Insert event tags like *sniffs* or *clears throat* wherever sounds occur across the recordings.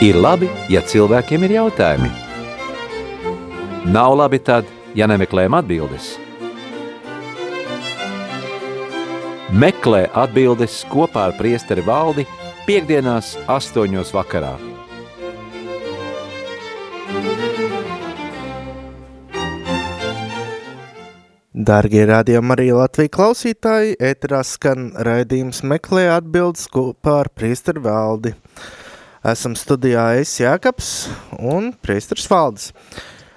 Ir labi, ja cilvēkiem ir jautājumi. Nav labi tad, ja nemeklējam atbildes. Meklē atbildes kopā ar priesteri valdi piekdienās astoņos vakarā. Dārgie rādījumi arī Latvijas klausītāji, ēterā skan raidījums meklē atbildes kopā ar priesteru valdi. Esam studijā es Jākaps un Priestars Valdes.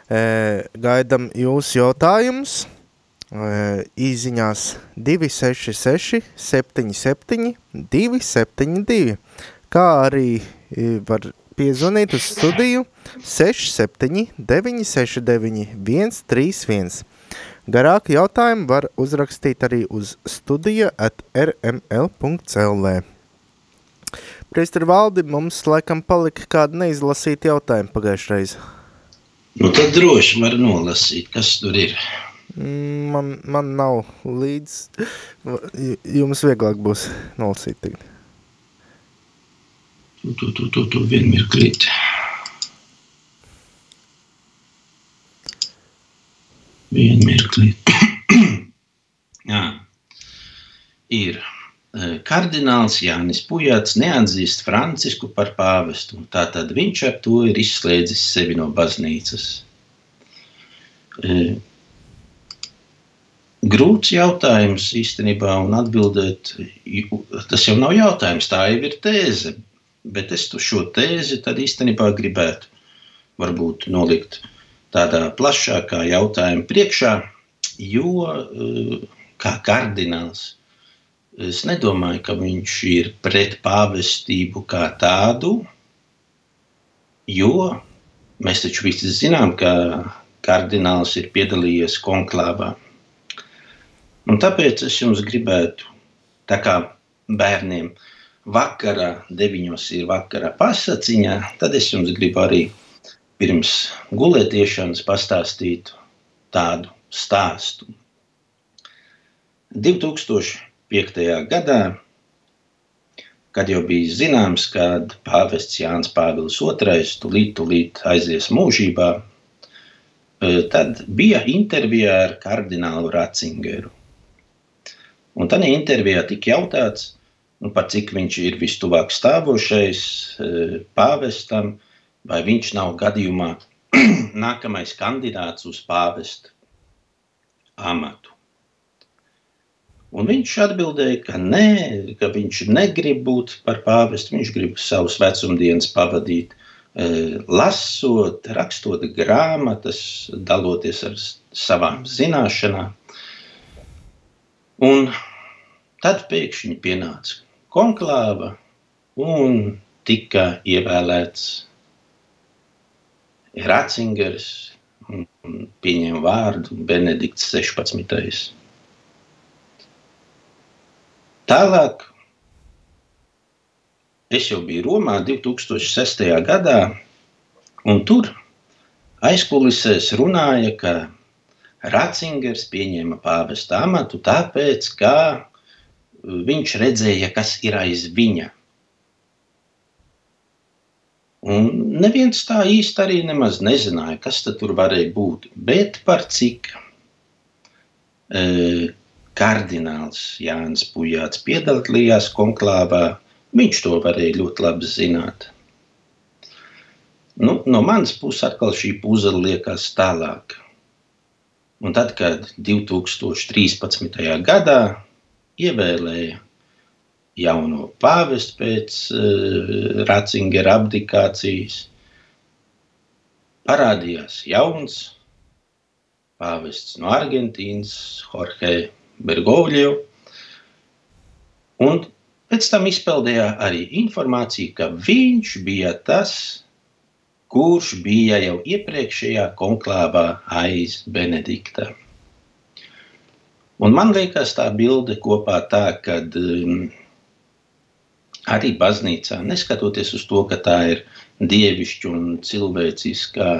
E, gaidam jūsu jautājumus e, īziņās 266 77 272, kā arī var piezvanīt uz studiju 67 969 131. Garāku jautājumu var uzrakstīt arī uz studija at rml.lv. Priester Valdi, mums laikam palika kāda neizlasīta jautājuma pagājušreiz. Nu tad droši var nolasīt, kas tur ir. Mm, man, man nav līdz, jums vieglāk būs nolasīt tagad. Tu, tu, tu, tu, tu vienmirklīt. Vienmirklīt. *clears throat* Jā, ir. Eh, kardināls Jānis Pujats neatzīst Francisku par pāvestu, tātad viņš ar to ir izslēdzis sevi no baznīcas. Eh, grūts jautājums īstenībā, un atbildēt, tas jau nav jautājums, tā jau ir tēze, bet es šo tēzi īstenībā gribētu varbūt nolikt tādā plašākā jautājuma priekšā, jo eh, kā kardināls – Es nedomāju, ka viņš ir pret pāvestību kā tādu, jo mēs taču visi zinām, ka kardināls ir piedalījies konklāvā. Un tāpēc es jums gribētu, tā kā bērniem vakarā, deviņos ir vakarā pasaciņā, tad es jums gribu arī pirms gulētiešanas pastāstīt tādu stāstu. 2000 gadā, kad jau bija zināms, ka pāvests Jānis Pāvils II tūlīt, tūlīt aizies mūžībā, e, tad bija intervija ar kardinālu Ratzingeru. Un tajā intervijā tika jautāts, nu, par cik viņš ir vistuvāk stāvošais e, pāvestam, vai viņš nav gadījumā *clears throat* nākamais kandidāts uz pāvesta amatu. Un viņš atbildēja, ka nē, ka viņš negrib būt par pāvestu. Viņš grib savus vecumdienas pavadīt, e, lasot, rakstot grāmatas, daloties ar savām zināšanām. Un tad pēkšņi pienāca konklāva un tika ievēlēts Ratzingers un pieņēma vārdu Benedikts 16. Tālāk es jau biju Romā 2006. gadā, un tur aizkulisēs runāja, ka Ratzingers pieņēma pāvesta amatu tāpēc, ka viņš redzēja, kas ir aiz viņa. Un neviens tā īsti arī nemaz nezināja, kas tur varēja būt. Bet par cik e, kardināls Jānis Pujāts piedalījās konklāvā, viņš to varēja ļoti labi zināt. Nu, no manas puses atkal šī puzle liekas tālāk. Un tad, kad 2013. gadā ievēlēja jauno pāvestu pēc uh, Ratzingera abdikācijas, parādījās jauns pāvests no Argentīnas, Jorge Bergovļu. Un pēc tam izpildīja arī informāciju, ka viņš bija tas, kurš bija jau iepriekšējā konklāvā aiz Benedikta. Un man liekas, tā bilde kopā tā, ka um, arī baznīcā, neskatoties uz to, ka tā ir dievišķa un cilvēciskā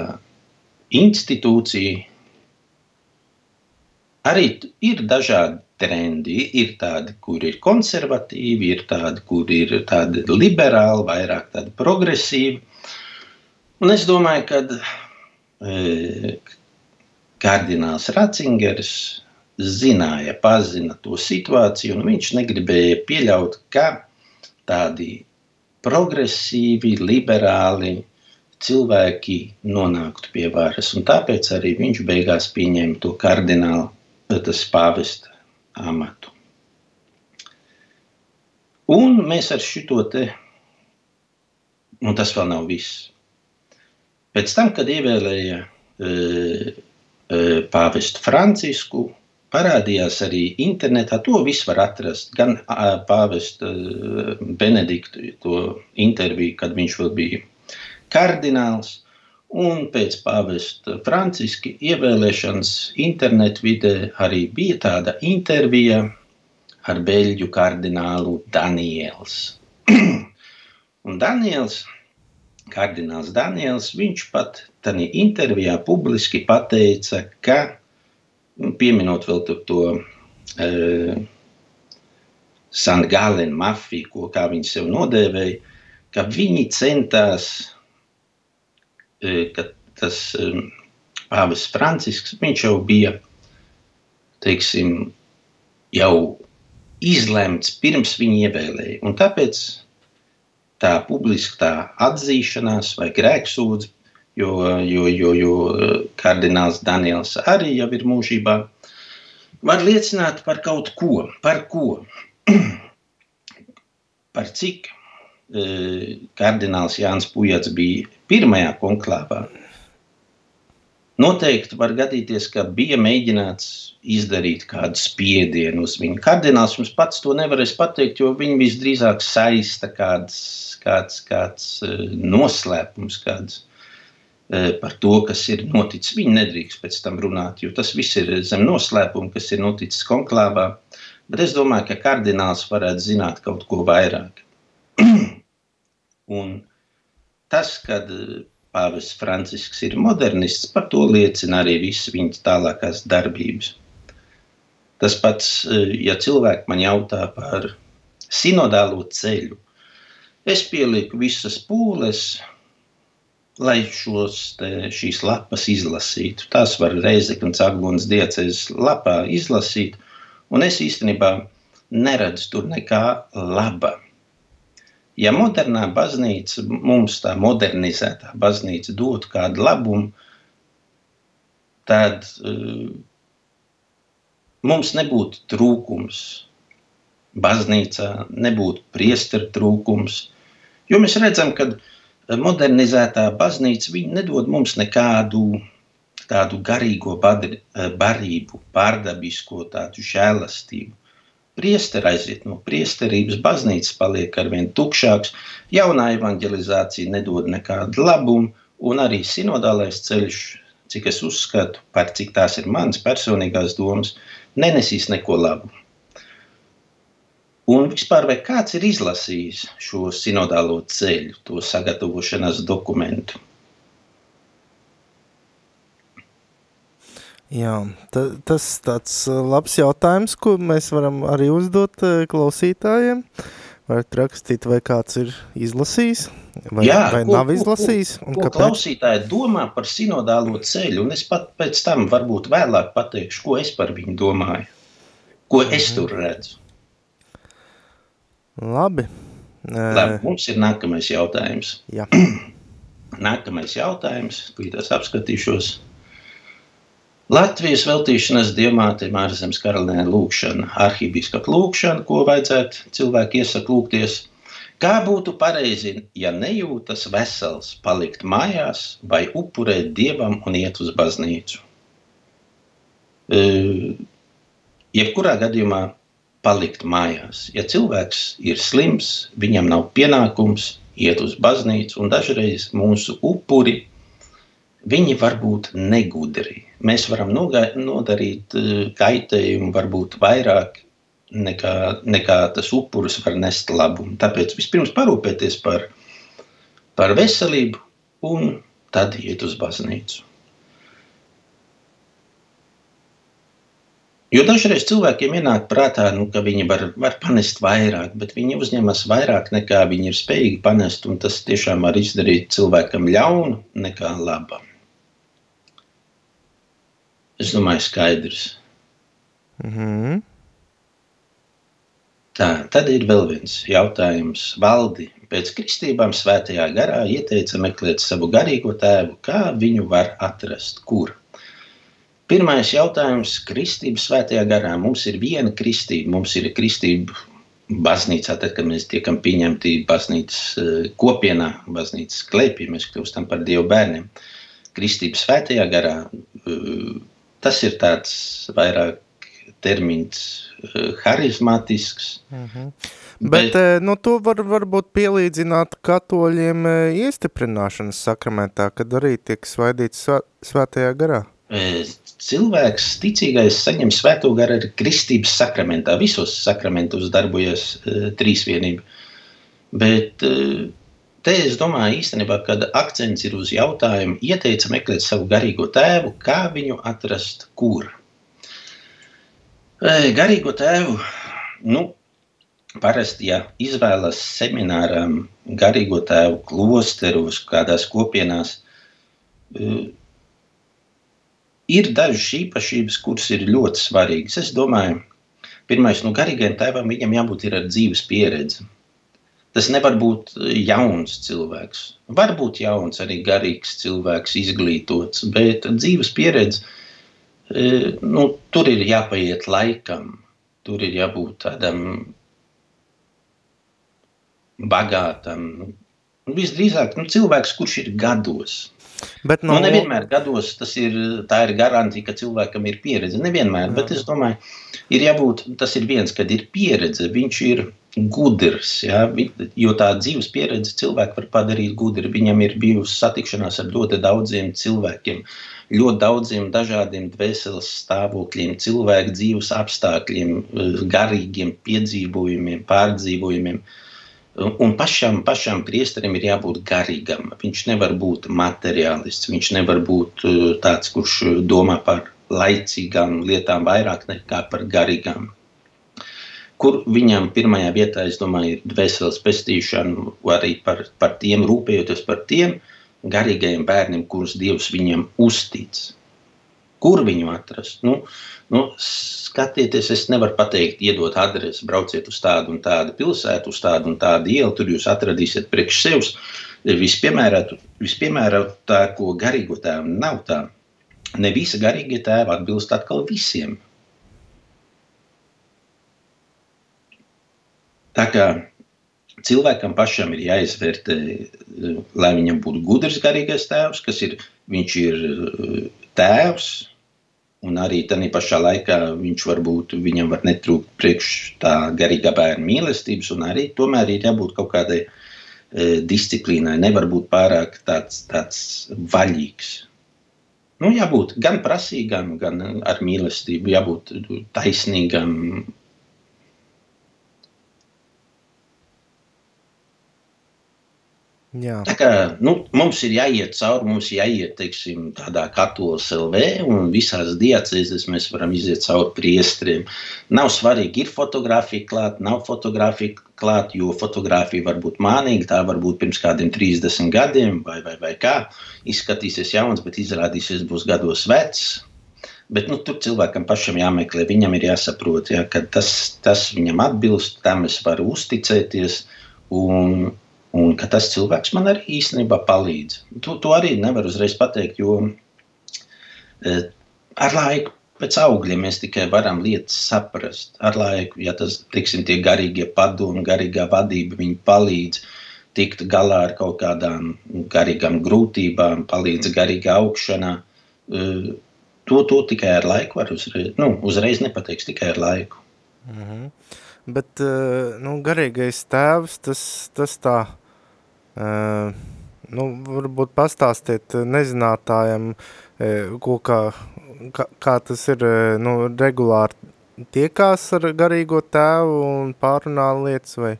institūcija, arī ir dažādi trendi. Ir tādi, kur ir konservatīvi, ir tādi, kur ir tādi liberāli, vairāk tādi progresīvi. Un es domāju, ka e, kardināls Ratzingers zināja, pazina to situāciju, un viņš negribēja pieļaut, ka tādi progresīvi, liberāli cilvēki nonāktu pie varas. Un tāpēc arī viņš beigās pieņēma to kardinālu, tas pāvesta amatu. Un mēs ar šito te, un tas vēl nav viss. Pēc tam, kad ievēlēja e, e, pāvestu Francisku, parādījās arī internetā. To visu var atrast. Gan pāvesta Benedikta interviju, kad viņš vēl bija kardināls, un pēc pāvesta Franciska ievēlēšanas internetu vidē arī bija tāda intervija ar beļģu kardinālu Daniels. *clears throat* un Daniels, kardināls Daniels, viņš pat tajā intervijā publiski pateica, ka pieminot vēl to, to uh, Sangālēnu mafiju, ko kā viņi sev nodēvēja, ka viņi centās, ka tas um, pāvis Francisks, viņš jau bija, teiksim, jau izlemts pirms viņa ievēlēja. Un tāpēc tā publiska tā atzīšanās vai grēksūdze jo, jo, jo, jo eh, kardināls Daniels arī jau ir mūžībā, var liecināt par kaut ko, par ko, *clears throat* par cik kardināls Jānis Pujats bija pirmajā konklāvā. Noteikti var gadīties, ka bija mēģināts izdarīt kādu spiedienu uz viņu. Kardināls mums pats to nevarēs pateikt, jo viņu visdrīzāk saista kāds, kāds, kāds eh, noslēpums, kāds E, par to, kas ir noticis. Viņi nedrīkst pēc tam runāt, jo tas viss ir zem noslēpuma, kas ir noticis konklāvā. Bet es domāju, ka kardināls varētu zināt kaut ko vairāk. *clears throat* Un tas, kad Pāvests Francisks ir modernists, par to liecina arī visas viņa tālākās darbības. Tas pats, e, ja cilvēki man jautā par sinodālo ceļu, es pieliku visas pūles, lai šos, te, šīs lapas izlasītu. Tās var Reizeknas Aglonas diecēs lapā izlasīt, un es īstenībā neredzu tur nekā laba. Ja modernā baznīca, mums tā modernizētā baznīca dotu kādu labumu, tad uh, mums nebūtu trūkums baznīcā, nebūtu priesteru trūkums, jo mēs redzam, ka modernizētā baznīca nedod mums nekādu tādu garīgo badri, barību, pārdabisko tādu žēlastību. Priesteri aiziet no priesterības, baznīca paliek arvien tukšāks, jaunā evanģelizācija nedod nekādu labumu, un arī sinodālais ceļš, cik es uzskatu, par cik tās ir manas personīgās domas, nenesīs neko labu. Un vispār, vai kāds ir izlasījis šo sinodālo ceļu, to sagatavošanās dokumentu? Jā, ta, tas tāds uh, labs jautājums, ko mēs varam arī uzdot uh, klausītājiem. Varat rakstīt, vai kāds ir izlasījis, vai, Jā, vai ko, nav izlasījis. Ko, ko, ko klausītāji domā par sinodālo ceļu, un es pat pēc tam varbūt vēlāk pateikšu, ko es par viņu domāju, ko es mhm. tur redzu. Labi. Labi. Mums ir nākamais jautājums. Jā. *clears throat* Nākamais jautājums, kurš apskatīšos. Latvijas veltīšanas diamātiem ārzemes karalienē lūkšana, arhibīskapa lūkšana, ko vajadzētu cilvēku iesakt lūgties. Kā būtu pareizi, ja nejūtas vesels, palikt mājās vai upurēt dievam un iet uz baznīcu? E, jebkurā gadījumā palikt mājās. Ja cilvēks ir slims, viņam nav pienākums iet uz baznīcu, un dažreiz mūsu upuri, viņi var būt negudri. Mēs varam nodarīt eh, kaitējumu varbūt vairāk nekā, nekā tas upuris var nest labumu. Tāpēc vispirms parūpēties par, par veselību un tad iet uz baznīcu. Jo dažreiz cilvēkiem ienāk prātā, nu, ka viņi var, var panest vairāk, bet viņi uzņemas vairāk nekā viņi ir spējīgi panest. Tas tiešām var izdarīt cilvēkam ļaunu nekā labu. Es domāju, skaidrs. Mm -hmm. Tā, tad ir vēl viens jautājums. Valdi pēc kristībām svētajā garā ieteica meklēt savu garīgo tēvu. Kā viņu var atrast? Kur? Pirmais jautājums - kristības svētajā garā. Mums ir viena kristība, mums ir kristība baznīcā, tad, kad mēs tiekam pieņemti baznīcas eh, kopienā, baznīcas klēpī, mēs kļūstam par Dievu bērniem. Kristības svētajā garā eh, tas ir tāds vairāk termins eh, harizmātisks. Mm -hmm. Bet, Bet nu, to var varbūt pielīdzināt katoļiem iestiprināšanas sakramentā, kad arī tiek svaidīts svētajā garā cilvēks, ticīgais, saņem svēto garu arī kristības sakramentā. Visos sakramentos darbojas trīsvienība. Bet te es domāju īstenībā, kad akcents ir uz jautājumu, ieteica meklēt savu garīgo tēvu, kā viņu atrast, kur. E, garīgo tēvu, nu, parasti, ja izvēlas seminārām garīgo tēvu klosteros, kādās kopienās, uh, ir dažas īpašības, kuras ir ļoti svarīgas. Es domāju, pirmais, nu, garīgajam tēvam viņam jābūt ar dzīves pieredzi. Tas nevar būt jauns cilvēks. Var būt jauns, arī garīgs cilvēks, izglītots, bet dzīves pieredze, e, nu, tur ir jāpaiet laikam, tur ir jābūt tādam bagātam. Visdrīzāk, nu, cilvēks, kurš ir gados, Bet no... nu, nevienmēr gados tas ir, ir garantija, ka cilvēkam ir pieredze. Nevienmēr, Jā. bet es domāju, ir jābūt, tas ir viens, kad ir pieredze, viņš ir gudrs. Ja? Jo tā dzīves pieredze cilvēku var padarīt gudru. Viņam ir bijusi satikšanās ar ļoti daudziem cilvēkiem, ļoti daudziem dažādiem dvēseles stāvokļiem, cilvēku dzīves apstākļiem, garīgiem piedzīvojumiem, pārdzīvojumiem. Un pašam, pašam priesterim ir jābūt garīgam. Viņš nevar būt materiālists, viņš nevar būt uh, tāds, kurš domā par laicīgām lietām vairāk nekā par garīgām. Kur viņam pirmajā vietā, es domāju, ir dvēseles pestīšana, arī par, par tiem rūpējoties par tiem garīgajiem bērniem, kurus Dievs viņam uztic. Kur viņu atrast? Nu, Nu, skatieties, es nevaru pateikt, iedot adresi, brauciet uz tādu un tādu pilsētu, uz tādu un tādu ielu, tur jūs atradīsiet priekš sevis vispiemērotāko garīgo tēvu. Nav tā. Ne visi garīgie tēvi atbilst atkal visiem. Tā kā cilvēkam pašam ir jāizvērtē, lai viņam būtu gudrs garīgais tēvs, kas ir, viņš ir tēvs, Un arī tādā pašā laikā viņš var būt, viņam var netrūkt priekš tā garīgā bērna mīlestības, un arī tomēr ir jābūt kaut kādai e, disciplīnai. Nevar būt pārāk tāds, tāds vaļīgs. Nu, jābūt gan prasīgam, gan ar mīlestību, jābūt taisnīgam, Jā. Tā kā, nu, mums ir jāiet cauri, mums ir jāiet teiksim, tādā katolas LV, un visās diacēzēs mēs varam iziet cauri priestriem. Nav svarīgi, ir fotografija klāt, nav fotografija klāt, jo fotografija var būt mānīga, tā var būt pirms kādiem 30 gadiem, vai, vai, vai kā. Izskatīsies jauns, bet izrādīsies būs gados vecs. Bet nu, tur cilvēkam pašam jāmeklē, viņam ir jāsaprot, ja, ka tas, tas viņam atbilst, tam es varu uzticēties. Un, Un ka tas cilvēks man arī īstenībā palīdz. To, to arī nevar uzreiz pateikt, jo e, ar laiku pēc augļiem mēs tikai varam lietas saprast. Ar laiku, ja tas, tiksim, tie garīgie padomi, garīgā vadība, viņi palīdz tikt galā ar kaut kādām garīgām grūtībām, palīdz garīgā augšanā. E, to, to tikai ar laiku var uzreiz, nu, uzreiz nepateiks, tikai ar laiku. -hmm. Bet, e, nu, garīgais tēvs, tas, tas tā nu, varbūt pastāstiet nezinātājiem, ko kā, kā, tas ir nu, regulāri tiekās ar garīgo tēvu un pārunā lietas, vai,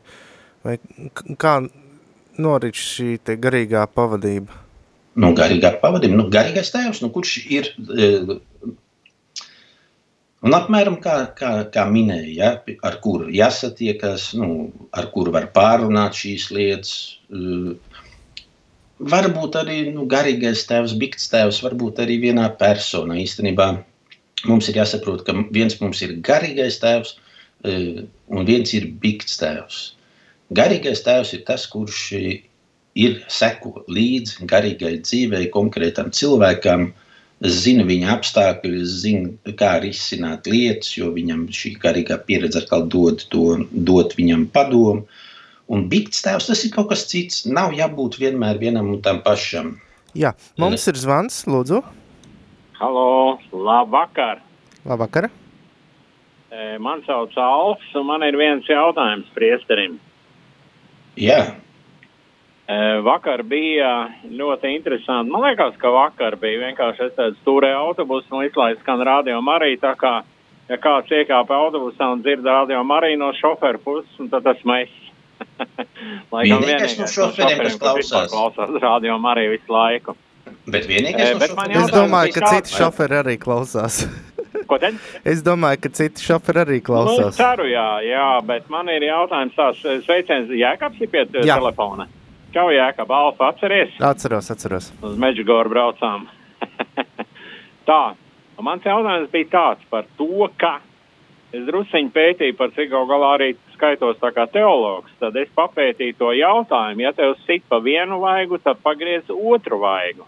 vai kā norit šī garīgā pavadība? Nu, garīgā pavadība, nu, garīgais tēvs, nu, kurš ir Un apmēram kā, kā, kā minēja, ja, ar kuru jāsatiekas, nu, ar kuru var pārunāt šīs lietas. Varbūt arī nu, garīgais tēvs, bikts tēvs, varbūt arī vienā personā. Īstenībā mums ir jāsaprot, ka viens mums ir garīgais tēvs, un viens ir bikts tēvs. Garīgais tēvs ir tas, kurš ir seko līdzi garīgai dzīvei, konkrētam cilvēkam, zina viņa apstākļus, zina, kā risināt lietas, jo viņam šī garīgā pieredze atkal dod, to, dod viņam padomu. Un bikts tēvs tas ir kaut kas cits. Nav jābūt vienmēr vienam un tam pašam. Jā, mums ir zvans, lūdzu. Halo, labvakar. Labvakar. Man sauc Alfs, un man ir viens jautājums priesterim. Jā. Vakar bija ļoti interesanti. Man liekas, ka vakar bija vienkārši es tādu stūrēju autobusu un izlaidu skan radio Mariju. Tā kā, ja kāds iekāpa autobusā un dzird radio Mariju no šoferu puses, tad tas mēs. Laikam vienīgais no šoferiem, kas klausās. klausās radio Mariju visu laiku. Bet vienīgais no man Es jautājums domāju, ka citi šoferi arī klausās. *laughs* Ko tad? Es domāju, ka citi šoferi arī Nu, es klausās. ceru, jā, jā, bet man ir jautājums tāds, sveiciens, Jēkabs ir pie Jā. jā. Čau, Jēkab, Alfa, atceries? Atceros, atceros. uz Meģigoru braucām. *laughs* tā, mans jautājums bija tāds par to, ka es drusciņi pētīju par cik gal galā arī skaitos tā kā teologs, tad es papētīju to jautājumu, ja tev sit pa vienu vaigu, tad pagriez otru vaigu.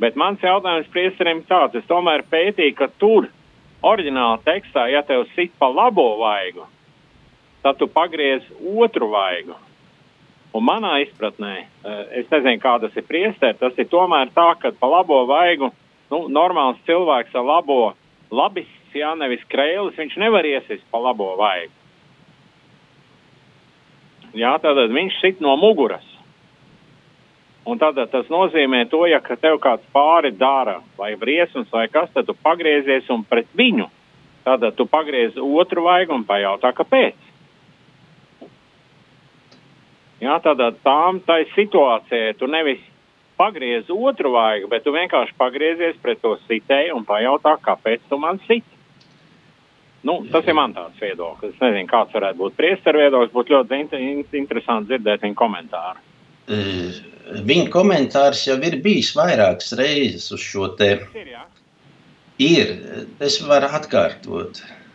Bet mans jautājums priesterim tāds, es tomēr pētīju, ka tur, oriģināla tekstā, ja tev sit pa labo vaigu, tad tu pagriez otru vaigu. Un manā izpratnē, eh, es nezinu, kā tas ir priesteri, tas ir tomēr tā, ka pa labo vaigu, nu, normāls cilvēks ar labo, labis, jā, nevis krēlis, viņš nevar iesist pa labo vaigu. Jā, tātad viņš sit no muguras. Un tātad tas nozīmē to, ja tev kāds pāri dara, vai briesmas, vai kas, tad tu pagriezies un pret viņu. Tātad tu pagriez otru vaigu un pajautā, kāpēc. Jā, tādā tām tai situācijai tu nevis pagriez otru vaigu, bet tu vienkārši pagriezies pret to sitēju un pajautā, kāpēc tu man sit. Nu, tas ir man tāds viedoklis. Es nezinu, kāds varētu būt priesteru viedoklis. Būtu ļoti in in interesanti dzirdēt viņa komentāru. Eh, Viņa komentārs jau ir bijis vairākas reizes uz šo te. Ir, jā? Ir, es varu atkārtot. Eh,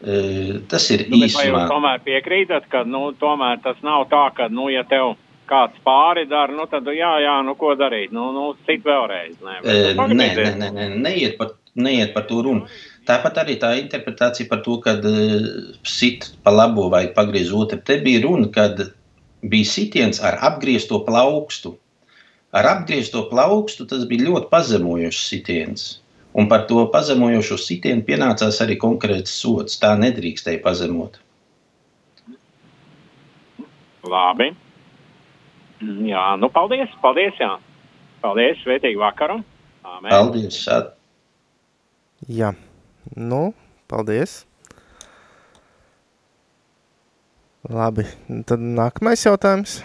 Tas ir Nu, bet vai jūs tomēr piekrītat, ka nu, tomēr tas nav tā, ka, nu, ja tev kāds pāri dara, nu, tad jā, jā, nu, ko darīt? Nu, nu cit vēlreiz. Nē, nu, Nē, nē, nē, nē neiet, par, neiet par to runu. Tāpat arī tā interpretācija par to, ka uh, sit pa labo vai pagriez otru. Te bija runa, kad bija sitiens ar apgriezto plaukstu. Ar apgriezto plaukstu tas bija ļoti pazemojošs sitiens. Un par to pazemojošo sitienu pienācās arī konkrēts sots. Tā nedrīkstēja pazemot. Labi. Jā, nu, paldies, paldies, jā. Paldies, svētīgu vakaru. Āmen. Paldies! Šādi. Jā, nu, paldies. Labi, tad nākamais jautājums.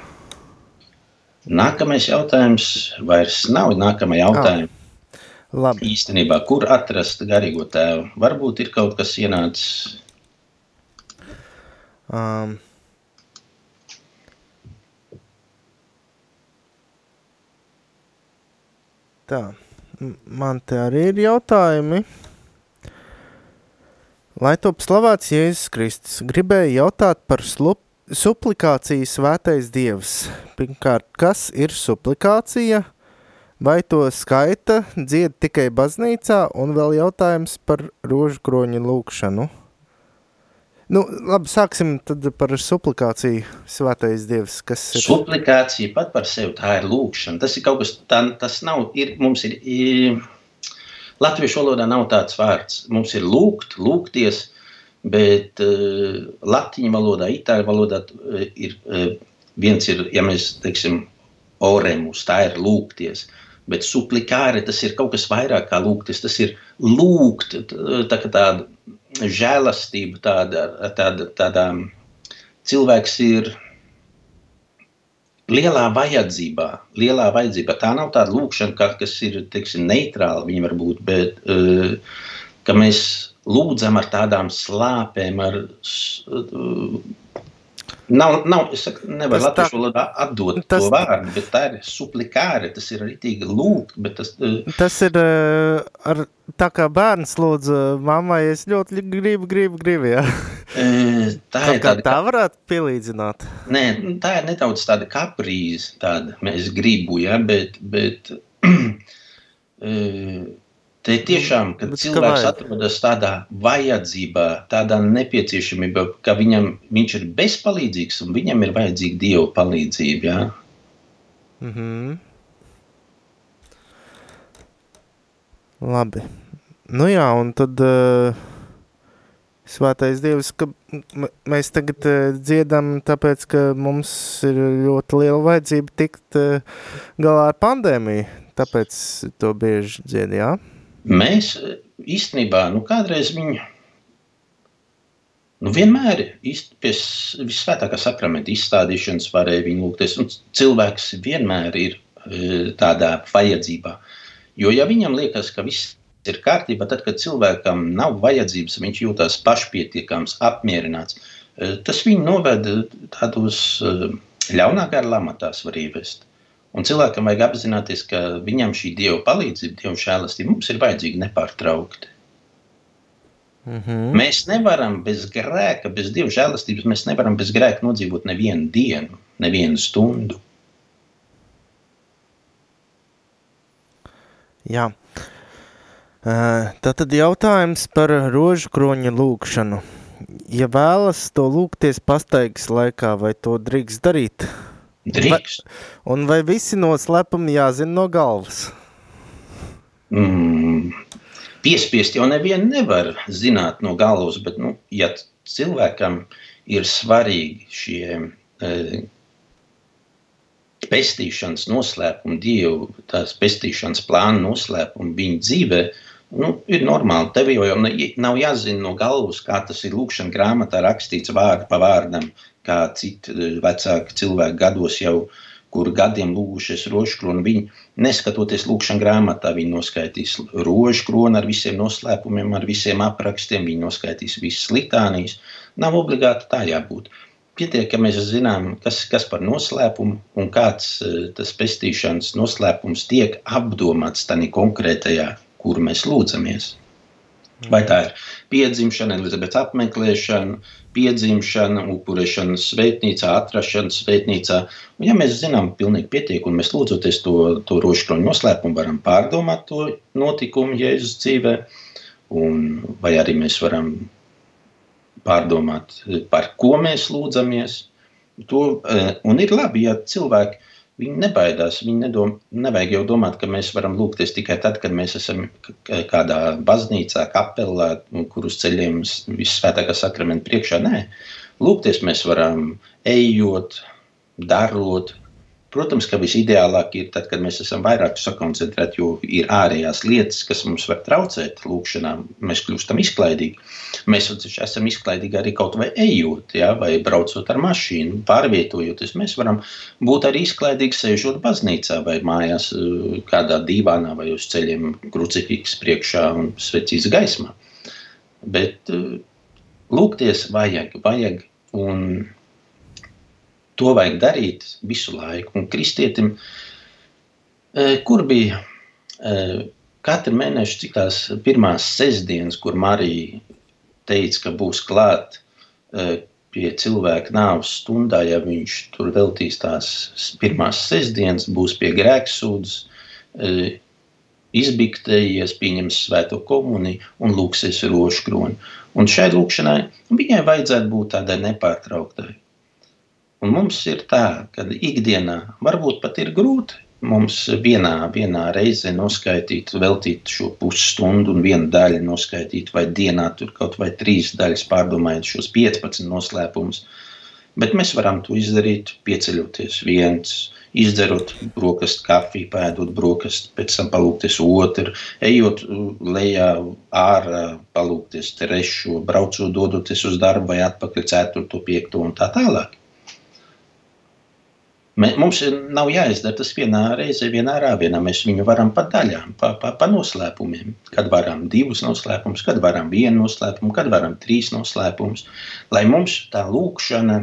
Nākamais jautājums vairs nav. Nākamā jautājuma. Labi, Īstenībā, kur atrast garīgo tēvu? Varbūt ir kaut kas ienācis. um, tā, man te arī ir jautājumi. Lai top slavēts Jēzus Kristus, gribēju jautāt par slup, suplikāciju svētais dievs. Pirmkārt, kas ir suplikācija? Vai to skaita dzied tikai baznīcā? Un vēl jautājums par rožu kroņu lūkšanu. Nu, labi, sāksim tad par suplikāciju svētais dievs, kas ir. Suplikācija pat par sevi tā ir lūkšana. Tas ir kaut kas tāds, tas nav. Ir, mums ir, ir Latviešu valodā nav tāds vārds. Mums ir lūgt, lūgties, bet uh, latviešu valodā, itāļu valodā uh, ir uh, viens ir, ja mēs teiksim, oremus, tā ir lūgties. Bet suplikāre tas ir kaut kas vairāk kā lūgties. Tas ir lūgt, tā kā tāda žēlastība, tāda, tāda, tāda cilvēks ir lielā vajadzībā. Lielā vajadzībā. Tā nav tāda lūkšana, kas ir teiksim, neitrāla, viņa var būt, bet uh, ka mēs lūdzam ar tādām slāpēm, ar Nav, nav, es saku, nevar Tas latviešu valodā atdot tas- to vārdu, bet tā ir suplikāre, tas ir ritīgi lūgt, bet tas, eh, Tas ir uh, ar, tā kā bērns lūdz uh, mammai, es ļoti gribu, gribu, gribu, jā. *laughs* eh, tā ir tāda, tā varētu pielīdzināt. nē, nu, tā ir nedaudz tāda kaprīze, tāda, mēs gribu, ja, bet, bet *clears throat* eh, te tiešām, kad Bet cilvēks vajag. atrodas tādā vajadzībā, tādā nepieciešamībā, ka viņam, viņš ir bezpalīdzīgs un viņam ir vajadzīga Dieva palīdzība, ja. Mhm. Labi. Nu jā, un tad uh, svētais Dievs, ka mēs tagad uh, dziedam, tāpēc, ka mums ir ļoti liela vajadzība tikt uh, galā ar pandēmiju. Tāpēc to bieži dzied, jā? Mēs eh, īstenībā, nu, kādreiz viņu, nu, vienmēr pie visvētākā sakramenta izstādīšanas varēja viņu lūgties, cilvēks vienmēr ir eh, tādā vajadzībā. Jo, ja viņam liekas, ka viss ir kārtībā, tad, kad cilvēkam nav vajadzības, viņš jūtas pašpietiekams, apmierināts, eh, tas viņu noved tādos ļaunā gara lamatās var ievest. Un cilvēkam vajag apzināties, ka viņam šī dieva palīdzība, dieva žēlastība mums ir vajadzīga nepārtraukti. Mhm. Mēs nevaram bez grēka, bez dieva žēlastības, mēs nevaram bez grēka nodzīvot nevienu dienu, nevienu stundu. Jā. Uh, Tātad jautājums par rožu kroņa lūkšanu. Ja vēlas to lūgties pastaigas laikā, vai to drīkst darīt? Drīkst. Un vai visi noslēpumi jāzina no galvas? Mm, piespiest jau nevienu nevar zināt no galvas, bet, nu, ja cilvēkam ir svarīgi šie e, pestīšanas noslēpumi, dievu tās pestīšanas plāna noslēpumi viņa dzīvē, nu, ir normāli. Tev jau nav jāzina no galvas, kā tas ir lūkšana grāmatā rakstīts vārdu pa vārdam, kā citi eh, vecāki cilvēki gados jau, kur gadiem lūgušies rožkroni, viņi neskatoties lūkšana grāmatā, viņi noskaitīs rožkroni ar visiem noslēpumiem, ar visiem aprakstiem, viņi noskaitīs visas litānijas. Nav obligāti tā jābūt. Pietiek, ka mēs zinām, kas, kas par noslēpumu un kāds eh, tas pestīšanas noslēpums tiek apdomāts tajā konkrētajā, kur mēs lūdzamies. Vai tā ir piedzimšana, Elizabetes apmeklēšana, piedzimšana, upurēšana svētnīcā, atrašana svētnīcā. Un, ja mēs zinām, pilnīgi pietiek, un mēs lūdzoties to, to rožkroņu noslēpumu, varam pārdomāt to notikumu Jēzus dzīvē, un, vai arī mēs varam pārdomāt, par ko mēs lūdzamies. To, eh, un ir labi, ja cilvēki Viņi nebaidās. Viņi nedom, nevajag jau domāt, ka mēs varam lūgties tikai tad, kad mēs esam kādā baznīcā, kapelā, kur uz ceļiem visvētākā sakramenta priekšā. Nē, lūgties mēs varam ejot, darot. Protams, ka visideālāk ir tad, kad mēs esam vairāk sakoncentrēti, jo ir ārējās lietas, kas mums var traucēt lūkšanā. Mēs kļūstam izklaidīgi. Mēs esam izklaidīgi arī kaut vai ejot, ja, vai braucot ar mašīnu, pārvietojoties. Mēs varam būt arī izklaidīgi sēžot baznīcā vai mājās, eh, kādā dīvānā vai uz ceļiem, krucifiks priekšā un svecīs gaismā. Bet eh, lūgties vajag, vajag, un to vajag darīt visu laiku. Un kristietim, eh, kur bija eh, katru mēnešu, cik tās pirmās sestdienas, kur Marija teica, ka būs klāt eh, pie cilvēka nāves stundā, ja viņš tur veltīs tās pirmās sestdienas, būs pie grēksūdzes, izbiktējies, pieņems svēto komuniju un lūksies rožkroni. Un šai lūkšanai viņai vajadzētu būt tādai nepārtrauktai. Un mums ir tā, ka ikdienā varbūt pat ir grūti mums vienā, vienā reizē noskaidrot, veltīt šo pusstundu un vienu daļu noskaidrot, vai dienā tur kaut vai trīs daļas pārdomājot šos 15 noslēpumus. Bet mēs varam to izdarīt, pieceļoties viens, izdarot brokastu kafiju, pēdot brokastu, pēc tam palūkties otru, ejot lejā, ārā, palūkties trešo, braucot, dodoties uz darbu vai atpakaļ ceturto, piekto un tā tālāk. Mums nav jāizdara tas vienā reizē, vienā rāvienā. Mēs viņu varam pa daļām, pa, pa, pa noslēpumiem. Kad varam divus noslēpumus, kad varam vienu noslēpumu, kad varam trīs noslēpumus. Lai mums tā lūkšana,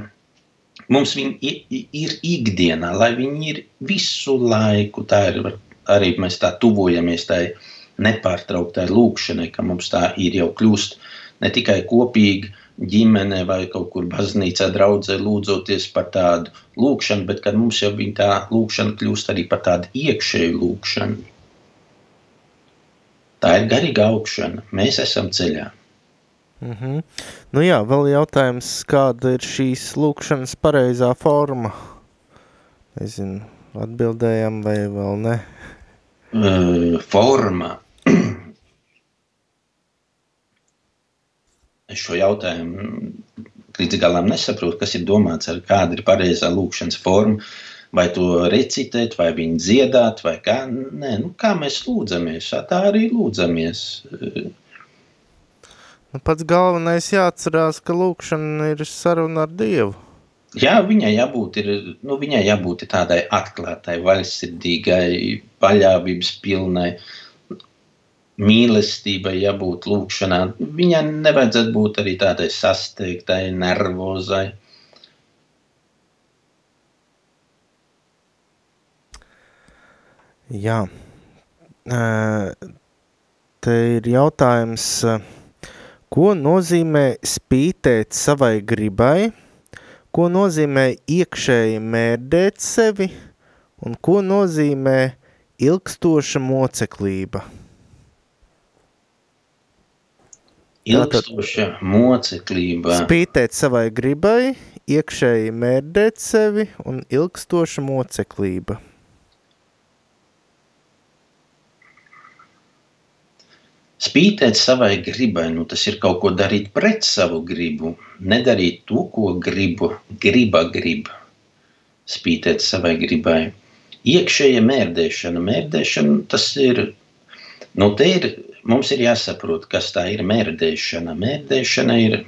mums viņa ir ikdienā, lai viņi ir visu laiku. Tā ir arī mēs tā tuvojamies tai nepārtrauktai lūkšanai, ka mums tā ir jau kļūst ne tikai kopīgi ģimene vai kaut kur baznīcā draudzē lūdzoties par tādu lūkšanu, bet kad mums jau tā lūkšana kļūst arī par tādu iekšēju lūkšanu. Tā ir garīga augšana. Mēs esam ceļā. Mm -hmm. Nu jā, vēl jautājums, kāda ir šīs lūkšanas pareizā forma? Nezinu, atbildējam vai vēl ne? Uh, forma. Es šo jautājumu līdz galam nesaprotu, kas ir domāts ar kāda ir pareizā lūkšanas forma. Vai to recitēt, vai viņu dziedāt, vai kā, Nē, nu, kā mēs lūdzamies. Tā arī lūdzamies. Nu, pats galvenais jāatcerās, ka lūkšana ir saruna ar Dievu. Jā, viņai jābūt, ir, nu, viņai jābūt tādai atklātai, vaļsirdīgai, paļāvības pilnai. Uh, mīlestībai jābūt lūkšanā. Viņai nevajadzētu būt arī tādai sasteigtai, nervozai. Jā, te ir jautājums, ko nozīmē spītēt savai gribai, ko nozīmē iekšēji mērdēt sevi un ko nozīmē ilgstoša moceklība? Ilgstoša moceklība. Spītēt savai gribai, iekšēji mērdēt sevi un ilgstoša moceklība. Spītēt savai gribai, nu tas ir kaut ko darīt pret savu gribu, nedarīt to, ko gribu, griba grib. Spītēt savai gribai. Iekšēja mērdēšana, mērdēšana tas ir, nu te ir mums ir jāsaprot, kas tā ir mērdēšana. Mērdēšana ir e,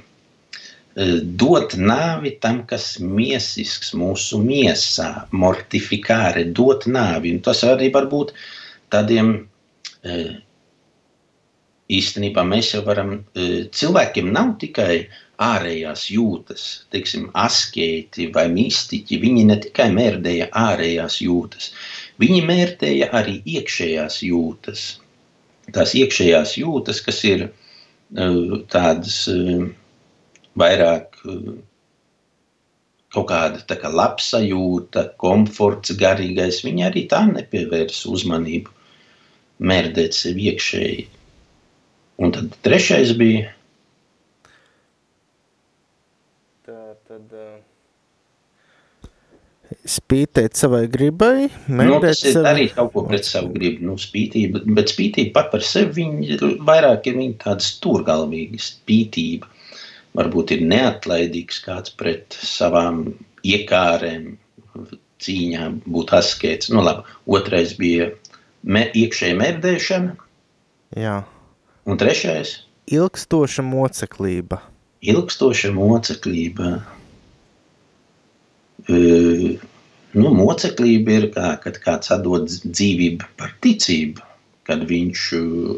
dot nāvi tam, kas miesisks mūsu miesā, mortifikāre, dot nāvi. Un tas arī var būt tādiem, e, īstenībā mēs jau varam, e, cilvēkiem nav tikai ārējās jūtas, teiksim, askēti vai mistiķi, viņi ne tikai mērdēja ārējās jūtas, viņi mērdēja arī iekšējās jūtas tās iekšējās jūtas, kas ir uh, tādas uh, vairāk uh, kaut kāda tā kā labsajūta, komforts, garīgais, viņi arī tā nepievērs uzmanību, mērdēt sevi iekšēji. Un tad trešais bija. Tā tad. Uh spītēt savai gribai, nu, tas ir sevi... darīt kaut ko pret savu gribu, nu, spītība, bet spītība pat par sevi, viņa vairāk ir viņa tāda stūrgalvīga spītība. Varbūt ir neatlaidīgs kāds pret savām iekārēm, cīņā būt askēts. Nu, labi, otrais bija me, iekšēja mērdēšana. Jā. Un trešais? Ilgstoša moceklība. Ilgstoša moceklība. Uh, Nu, moceklība ir kā, kad kāds atdod dzīvību par ticību, kad viņš uh,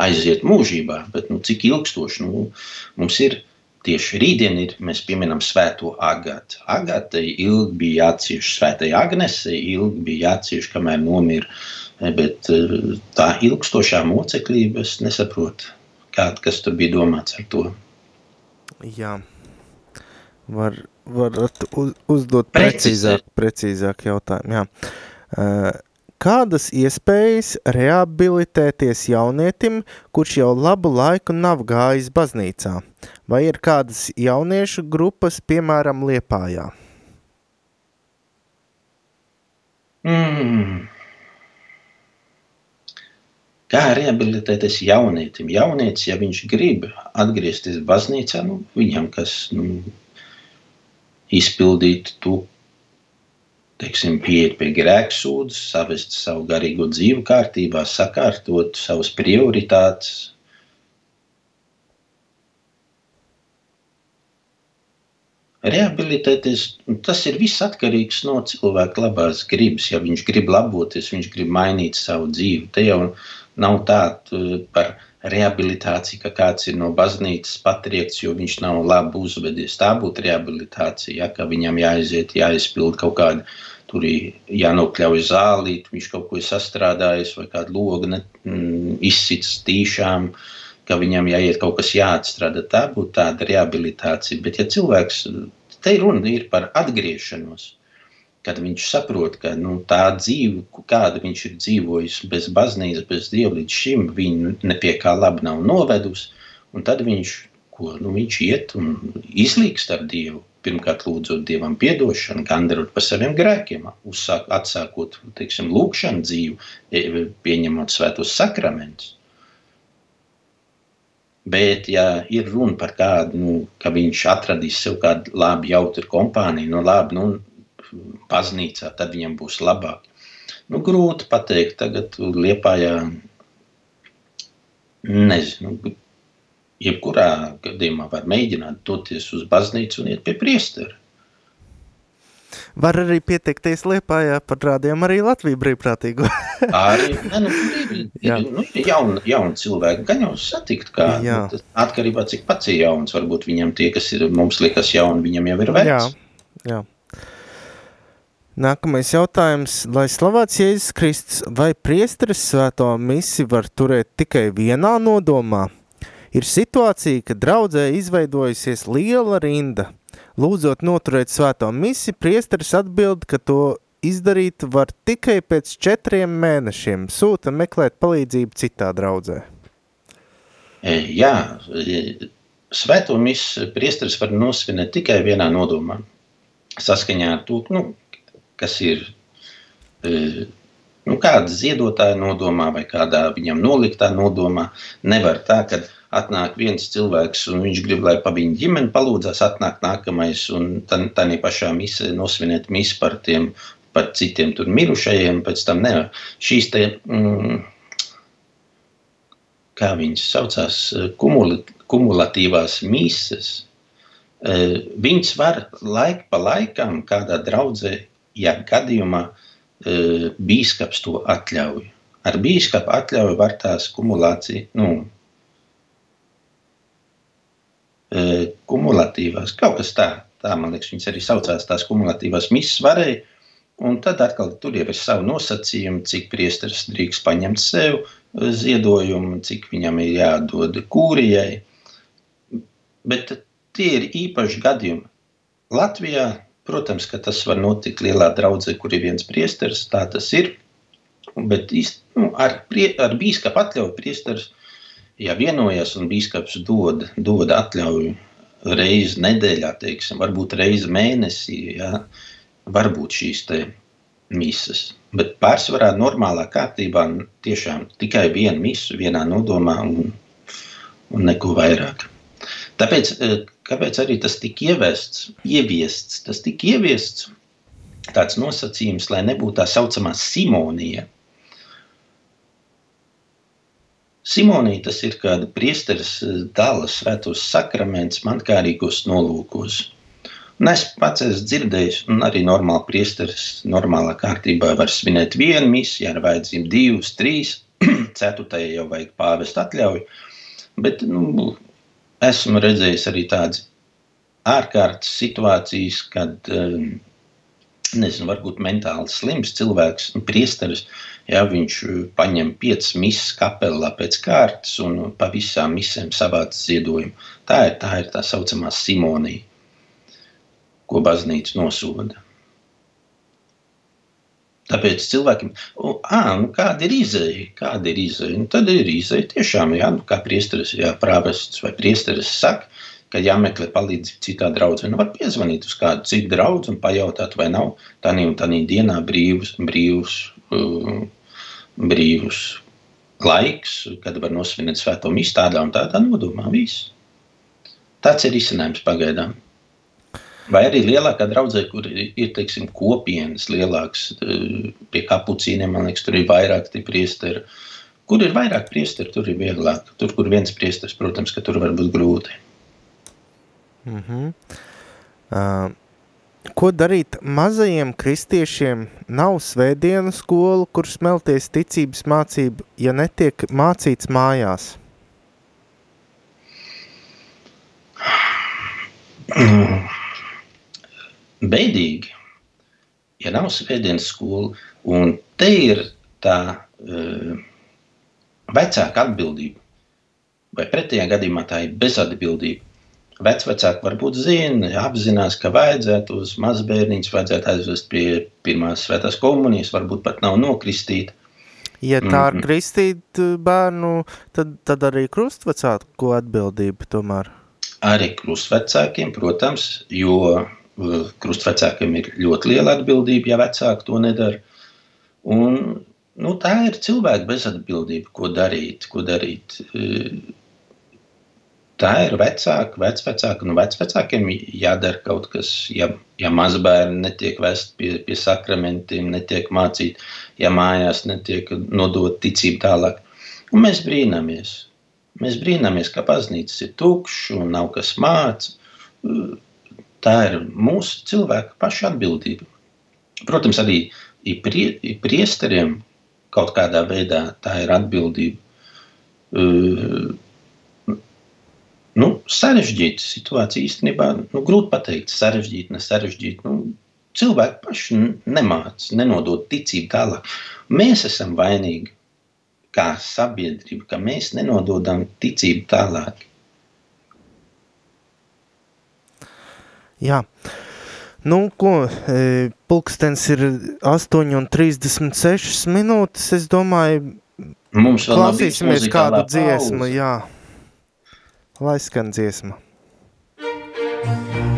aiziet mūžībā. Bet, nu, cik ilgstoši nu, mums ir tieši rītdien, ir, mēs pieminam Svēto Agatu. Agatai ilgi bija jācieš, Svētai Agnesei ilgi bija jācieš, kamēr nomira. Bet uh, tā ilgstošā moceklība, es nesaprotu, kāda, kas tur bija domāts ar to. Jā, var varat uz, uzdot precīzāk, precīzāk jautājumu. Jā. Uh, kādas iespējas rehabilitēties jaunietim, kurš jau labu laiku nav gājis baznīcā? Vai ir kādas jauniešu grupas, piemēram, Liepājā? Mm. Kā rehabilitēties jaunietim? Jaunietis, ja viņš grib atgriezties baznīcā, nu, viņam kas nu, izpildīt to, teiksim, pieiet pie grēksūdzes, savest savu garīgo dzīvu kārtībā, sakārtot savas prioritātes. Rehabilitēties, tas ir viss atkarīgs no cilvēka labās gribas. Ja viņš grib laboties, viņš grib mainīt savu dzīvi. Te jau nav tā par rehabilitāciju, ka kāds ir no baznīcas patriekts, jo viņš nav labi uzvedies. Tā būtu rehabilitācija, ja, ka viņam jāiziet, jāizpild kaut kāda, tur jānokļauj zālīt, viņš kaut ko ir sastrādājis vai kādu logu ne, mm, izsits tīšām. Ka viņam jāiet kaut kas jāatstrādā. Tā būtu tāda rehabilitācija. Bet, ja cilvēks te runa ir par atgriešanos, kad viņš saprot, ka nu, tā dzīve, kāda viņš ir dzīvojis bez baznīcas, bez dieva līdz šim, viņu nepie kā labi nav novedusi, tad viņš, ko, nu, viņš iet un izlīkst ar dievu. Pirmkārt, lūdzot dievam atdošanu, gandarot par saviem grēkiem, uzsāk, atsākot teiksim, lūgšanu dzīvi, e, pieņemot svētos sakramentus. Bet, ja ir runa par kādu, nu, ka viņš atradīs sev kādu labu, jautru kompāniju, nu, labi, nu, baznīcā, tad viņam būs labāk. Nu, grūti pateikt, tagad Liepājā, nezinu, jebkurā gadījumā var mēģināt doties uz baznīcu un iet pie priestera. Var arī pieteikties Liepājā par rādījumu arī Latviju brīvprātīgo. *laughs* arī, ne, nu, ir, ir, nu, ir jauni, jauni cilvēki, gan jau satikt, kā Jā. nu, atkarībā cik pats ir jauns, varbūt viņam tie, kas ir, mums likas jauni, viņam jau ir vecs. Jā, jā. Nākamais jautājums, lai slavēts Jēzus Kristus, vai priesteris svēto misi var turēt tikai vienā nodomā? Ir situācija, ka draudzē izveidojusies liela rinda, Lūdzot noturēt svēto misi, priesteris atbild, ka to izdarīt var tikai pēc četriem mēnešiem. Sūta meklēt palīdzību citā draudzē. E, jā, e, svēto misi priesteris var nosvinēt tikai vienā nodomā. Saskaņā ar to, nu, kas ir e, nu, kāda ziedotāja nodomā vai kādā viņam noliktā nodomā. Nevar tā, ka atnāk viens cilvēks un viņš grib, lai pa viņa ģimeni palūdzās, atnāk nākamais un tā pašā misē nosvinēt misi par tiem, par citiem tur mirušajiem, pēc tam nevar. Šīs te, mm, kā viņas saucās, kumula, kumulatīvās mises, e, viņas var laik pa laikam kādā draudzē, ja gadījumā e, bīskaps to atļauj. Ar bīskapa atļauju var tās kumulācija, nu, kumulatīvās, kaut kas tā, tā man liekas, viņas arī saucās tās kumulatīvās misijas varēja, un tad atkal tur jau ir savu nosacījumu, cik priesteris drīkst paņemt sev ziedojumu, cik viņam ir jādod kūrijai, bet tie ir īpaši gadījumi. Latvijā, protams, ka tas var notikt lielā draudzē, kur ir viens priesteris, tā tas ir, bet nu, ar, prie, ar bīskapa atļauju priesteris ja vienojas un biskups dod, dod atļauju reizi nedēļā, teiksim, varbūt reizi mēnesī, ja, varbūt šīs te misas. Bet pārsvarā normālā kārtībā tiešām tikai viena misu vienā nodomā un, un neko vairāk. Tāpēc, eh, kāpēc arī tas tika ievests, ieviests, tas tika ieviests tāds nosacījums, lai nebūtu tā saucamā simonija, Simonī tas ir kāda priesteris eh, dala svētos sakraments man kārīgos nolūkos. Un es pats esmu dzirdējis, un arī normāli priesteris normālā kārtībā var svinēt vienu misiju, ja ir vajadzība divas, trīs, *clears throat* ceturtajai jau vajag pāvest atļauju. Bet nu, esmu redzējis arī tādas ārkārtas situācijas, kad um, nezinu, varbūt mentāli slims cilvēks, nu, priesteris, ja viņš uh, paņem piecas misijas kapelā pēc kārtas un pa visām misēm savāc ziedojumu. Tā ir tā, ir tā saucamā simonija, ko baznīca nosoda. Tāpēc cilvēkiem, ah, nu kāda ir izēja? Kāda ir izēja? Nu, tad ir izēja tiešām, jā, nu, kā priesteris, jā, prāvests vai priesteris saka, ka jāmeklē palīdzība citā draudzē. Nu, var piezvanīt uz kādu citu draugu un pajautāt, vai nav tādā un tādā dienā brīvs, brīvs, brīvs laiks, kad var nosvinēt svēto misiju tādā un tādā nodomā. Viss. Tāds ir izcinājums pagaidām. Vai arī lielākā draudzē, kur ir teiksim, kopienas lielāks, uh, pie kapucīniem, man liekas, tur ir vairāk tie priesteri. Kur ir vairāk priesteri, tur ir vieglāk. Tur, kur viens priesteris, protams, ka tur var būt grūti. Mm -hmm. Uh, ko darīt mazajiem kristiešiem? Nav svētdienu skolu, kur smelties ticības mācība, ja netiek mācīts mājās. *sniffs* Beidīgi, ja nav svētdienas skola, un te ir tā uh, vecāka atbildība, vai pretējā gadījumā tā ir bezatbildība. Vecvecāki varbūt zina, apzinās, ka vajadzētu uz mazbērniņus, vajadzētu aizvest pie pirmās svētās komunijas, varbūt pat nav nokristīta. Ja tā ir kristīt bērnu, tad, tad arī krustvecāku atbildība tomēr. Arī krustvecākiem, protams, jo krustvecākiem ir ļoti liela atbildība, ja vecāki to nedara. Un, nu, tā ir cilvēka bezatbildība, ko darīt. Ko darīt. Tā ir vecāka, vecvecāka. Nu, vecvecākiem jādara kaut kas, ja, ja mazbērni netiek vest pie, pie sakramentiem, netiek mācīt, ja mājās netiek nodot ticību tālāk. Un mēs brīnamies. Mēs brīnamies, ka baznīcas ir tukšs un nav kas māca. Tā ir mūsu cilvēka paša atbildība. Protams, arī prie, priesteriem kaut kādā veidā tā ir atbildība. Uh, Nu, sarežģīta situācija īstenībā, nu, grūti pateikt, sarežģīta, nesarežģīta. Nu, cilvēki paši nemāca, nenodod ticību tālāk. Mēs esam vainīgi kā sabiedrība, ka mēs nenododam ticību tālāk. Jā. Nu, ko, e, pulkstens ir 8,36 minūtes. Es domāju, Mums klausīsimies kādu dziesmu. Pauze. Jā lai skan dziesma. Thank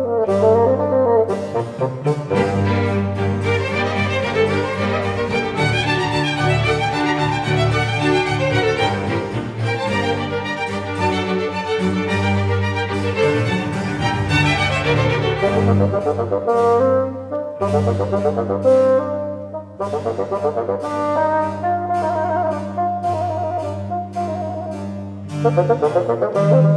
Thank you.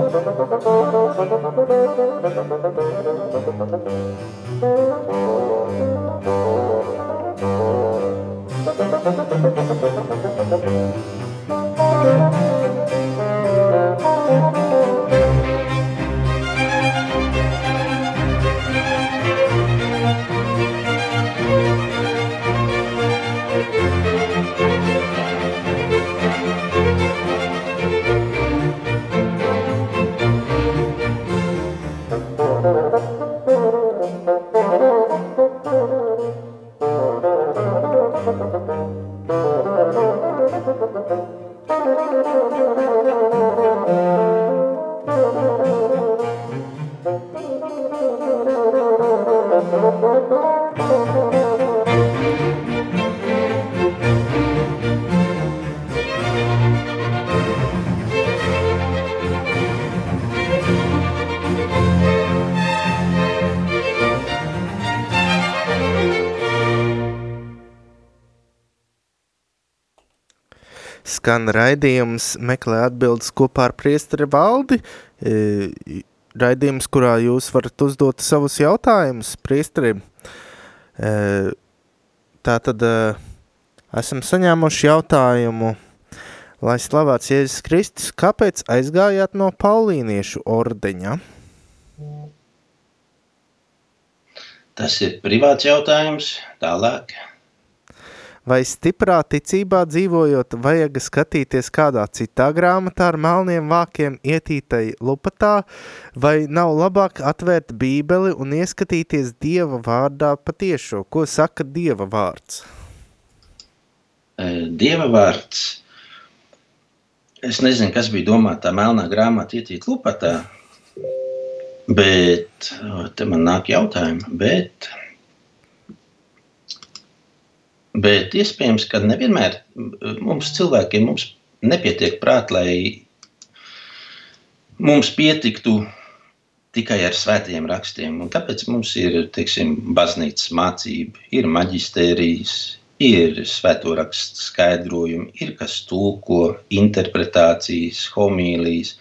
Skan raidījums meklē atbildes kopā ar priesteri valdi, e, raidījums, kurā jūs varat uzdot savus jautājumus priesterim. E, tā tad e, esam saņēmuši jautājumu, lai slavēts Jēzus Kristus, kāpēc aizgājāt no Paulīniešu ordeņa? Tas ir privāts jautājums, tālāk. Vai stiprā ticībā dzīvojot, vajag skatīties kādā citā grāmatā ar melniem vākiem ietītai lupatā, vai nav labāk atvērt bībeli un ieskatīties Dieva vārdā patiešo? Ko saka Dieva vārds? Dieva vārds. Es nezinu, kas bija domāta melnā grāmata ietīt lupatā, Bet te man nāk jautājumi, bet, bet iespējams, ka nevienmēr mums cilvēkiem mums nepietiek prāt, lai mums pietiktu tikai ar svētajiem rakstiem. Un tāpēc mums ir, teiksim, baznīcas mācība, ir maģistērijas, ir svēto rakstu skaidrojumi, ir kas tulko, interpretācijas, homīlijas.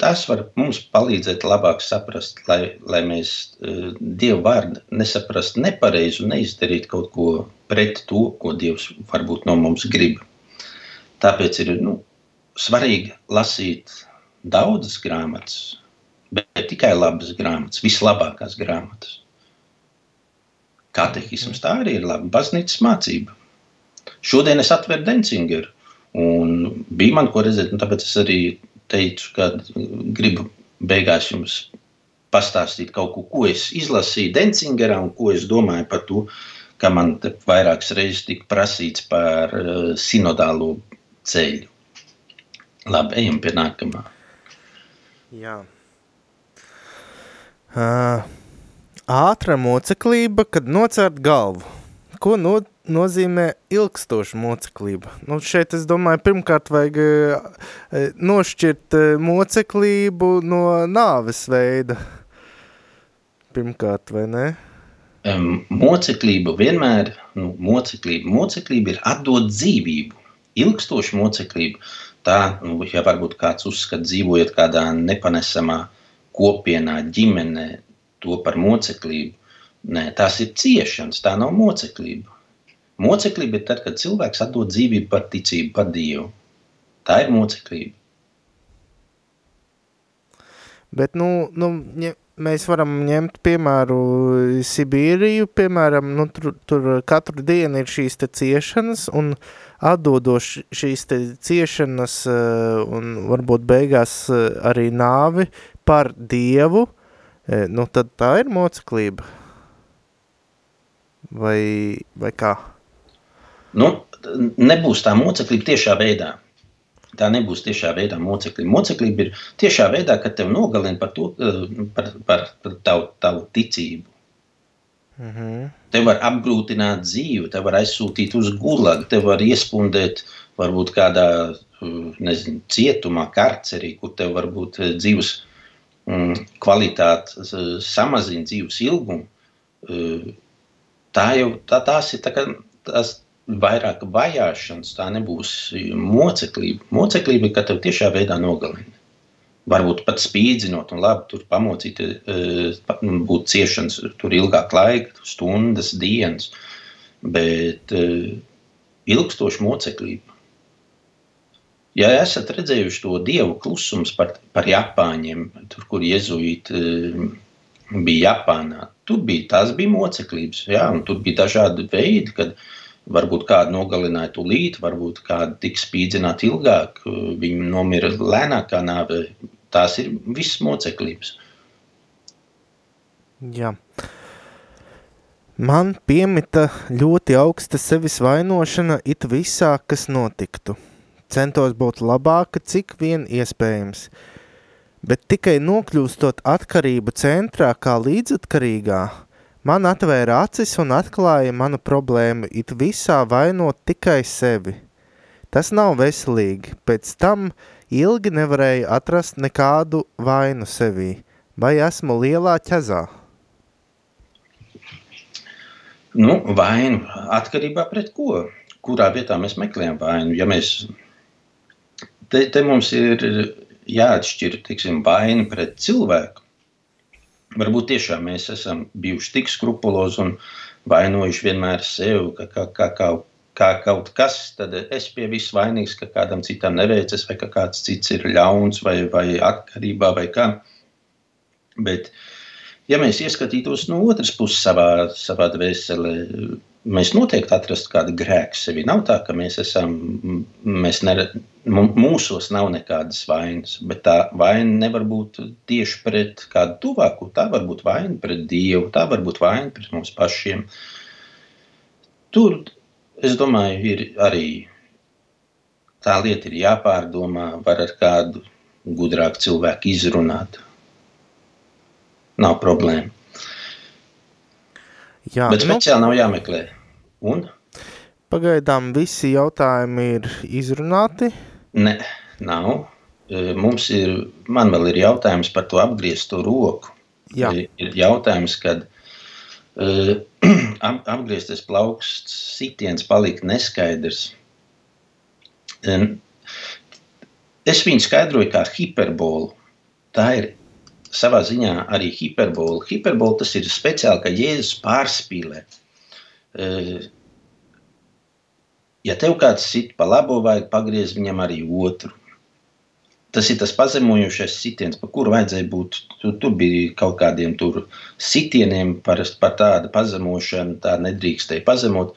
Tas var mums palīdzēt labāk saprast, lai, lai mēs Dievu vārdu nesaprastu nepareizi un neizdarītu kaut ko pret to, ko Dievs varbūt no mums grib. Tāpēc ir nu, svarīgi lasīt daudzas grāmatas, bet tikai labas grāmatas, vislabākās grāmatas. Katehisms tā arī ir laba baznīcas mācība. Šodien es atveru Dencingeru, un bija man ko redzēt, un tāpēc es arī teicu, ka gribu beigās jums pastāstīt kaut ko, ko es izlasīju Dencingerā un ko es domāju par to, ka man vairākas reizes tika prasīts par uh, sinodālo ceļu. Labi, ejam pie nākamā. Jā. Uh, ātra moceklība, kad nocērt galvu. Ko no, nozīmē ilgstoša moceklība? Nu, šeit es domāju, pirmkārt vajag e, nošķirt e, moceklību no nāves veida. Pirmkārt, vai ne? Um, moceklība vienmēr, nu, moceklība, moceklība ir atdot dzīvību. Ilgstoša moceklība, tā, nu, ja varbūt kāds uzskata dzīvojot kādā nepanesamā kopienā, ģimenē, to par moceklību. Nē, tās ir ciešanas, tā nav moceklība. Moceklība ir tad, kad cilvēks atdod dzīvību par ticību, par Dievu. Tā ir moceklība. Bet, nu, nu ja mēs varam ņemt piemēru Sibīriju, piemēram, nu, tur, tur katru dienu ir šīs te ciešanas, un atdodoši šīs te ciešanas eh, un varbūt beigās eh, arī nāvi par Dievu, eh, nu, tad tā ir moceklība. Vai, vai kā? Nu, nebūs tā moceklība tiešā veidā. Tā nebūs tiešā veidā moceklība. Moceklība ir tiešā veidā, kad tev nogalina par, to, par, par, par tavu, tavu ticību. Mm -hmm. Te var apgrūtināt dzīvi, te var aizsūtīt uz gulagu, te var iespundēt varbūt kādā nezinu, cietumā, karcerī, kur tev varbūt dzīves mm, kvalitāte samazina dzīves ilgumu. Tā jau tā, tās ir tā kā, tās, vairāk vajāšanas, tā nebūs moceklība. Moceklība ir, ka tev tiešā veidā nogalina. Varbūt pat spīdzinot, un labi, tur pamocīt, e, būt ciešanas, tur ilgāk laika, stundas, dienas, bet e, ilgstoša moceklība. Ja esat redzējuši to dievu klusums par, par Japāņiem, tur, kur jezuīti e, bija Japānā, tur bija, tās bija moceklības, jā, un tur bija dažādi veidi, kad uh, Varbūt kādu nogalināja tūlīt, varbūt kādu tika spīdzināti ilgāk, viņi nomira lēnākā nāvē. Tās ir visas moceklības. Jā. Man piemita ļoti augsta sevis vainošana it visā, kas notiktu. Centos būt labāka, cik vien iespējams. Bet tikai nokļūstot atkarību centrā kā līdzatkarīgā, Man atvēra acis un atklāja manu problēmu, it visā vainot tikai sevi. Tas nav veselīgi, pēc tam ilgi nevarēju atrast nekādu vainu sevī. Vai esmu lielā ķezā? Nu, vainu atkarībā pret ko? Kurā vietā mēs meklējam vainu? Ja mēs te, te mums ir jāatšķir tiksim, vaina pret cilvēku. Varbūt tiešām mēs esam bijuši tik skrupulozi un vainojuši vienmēr sevi, ka, ka, ka, ka, kā kaut kas, tad es pie viss vainīgs, ka kādam citam neveicas, vai ka kāds cits ir ļauns, vai, vai atkarībā, vai kā. Bet, ja mēs ieskatītos no otras puses savā, savā dvēselē, mēs noteikti atrastu kādu grēku sevi. Nav tā, ka mēs esam, mēs nere, mūsos nav nekādas vainas, bet tā vaina nevar būt tieši pret kādu tuvāku. Tā var būt vaina pret Dievu, tā var būt vaina pret mums pašiem. Tur, es domāju, ir arī tā lieta ir jāpārdomā, var ar kādu gudrāku cilvēku izrunāt. Nav problēma. Jā, Bet nu- speciāli nu, nav jāmeklē. Un? Pagaidām visi jautājumi ir izrunāti? Nē, nav. E, mums ir, man vēl ir jautājums par to apgriezto roku. Jā. E, ir jautājums, kad *clears throat* uh, apgrieztais plauksts sitiens palika neskaidrs. Es viņu skaidroju kā hiperbolu. Tā ir savā ziņā arī hiperbola. Hiperbola tas ir speciāli, ka Jēzus pārspīlē. Ja tev kāds sit pa labo, vajag pagriezt viņam arī otru. Tas ir tas pazemojošais sitiens, par kuru vajadzēja būt. Tur, tur bija kaut kādiem sitieniem par, par tādu pazemošanu, tā nedrīkstēja pazemot.